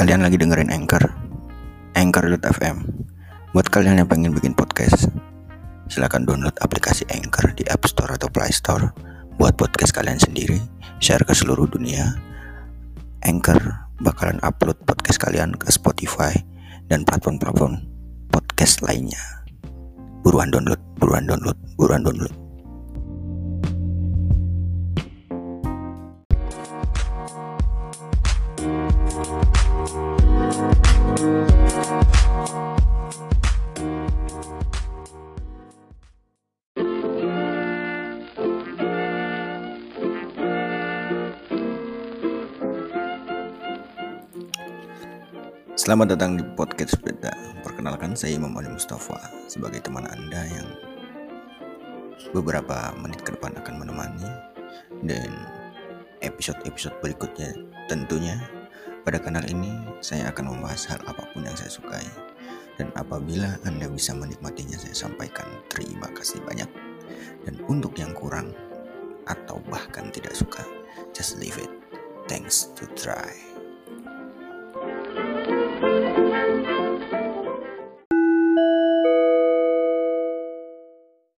Kalian lagi dengerin Anchor Anchor.fm Buat kalian yang pengen bikin podcast Silahkan download aplikasi Anchor di App Store atau Play Store. Buat podcast kalian sendiri Share ke seluruh dunia. Anchor bakalan upload podcast kalian ke Spotify Dan platform-platform podcast lainnya. Buruan download, buruan download, buruan download Selamat datang di podcast Sepeda. Perkenalkan saya Imam Ali Mustafa. Sebagai teman Anda yang beberapa menit ke depan akan menemani dan episode-episode berikutnya tentunya pada kanal ini saya akan membahas hal apa pun yang saya sukai. Dan apabila Anda bisa menikmatinya saya sampaikan terima kasih banyak. Dan untuk yang kurang atau bahkan tidak suka just leave it. Thanks to try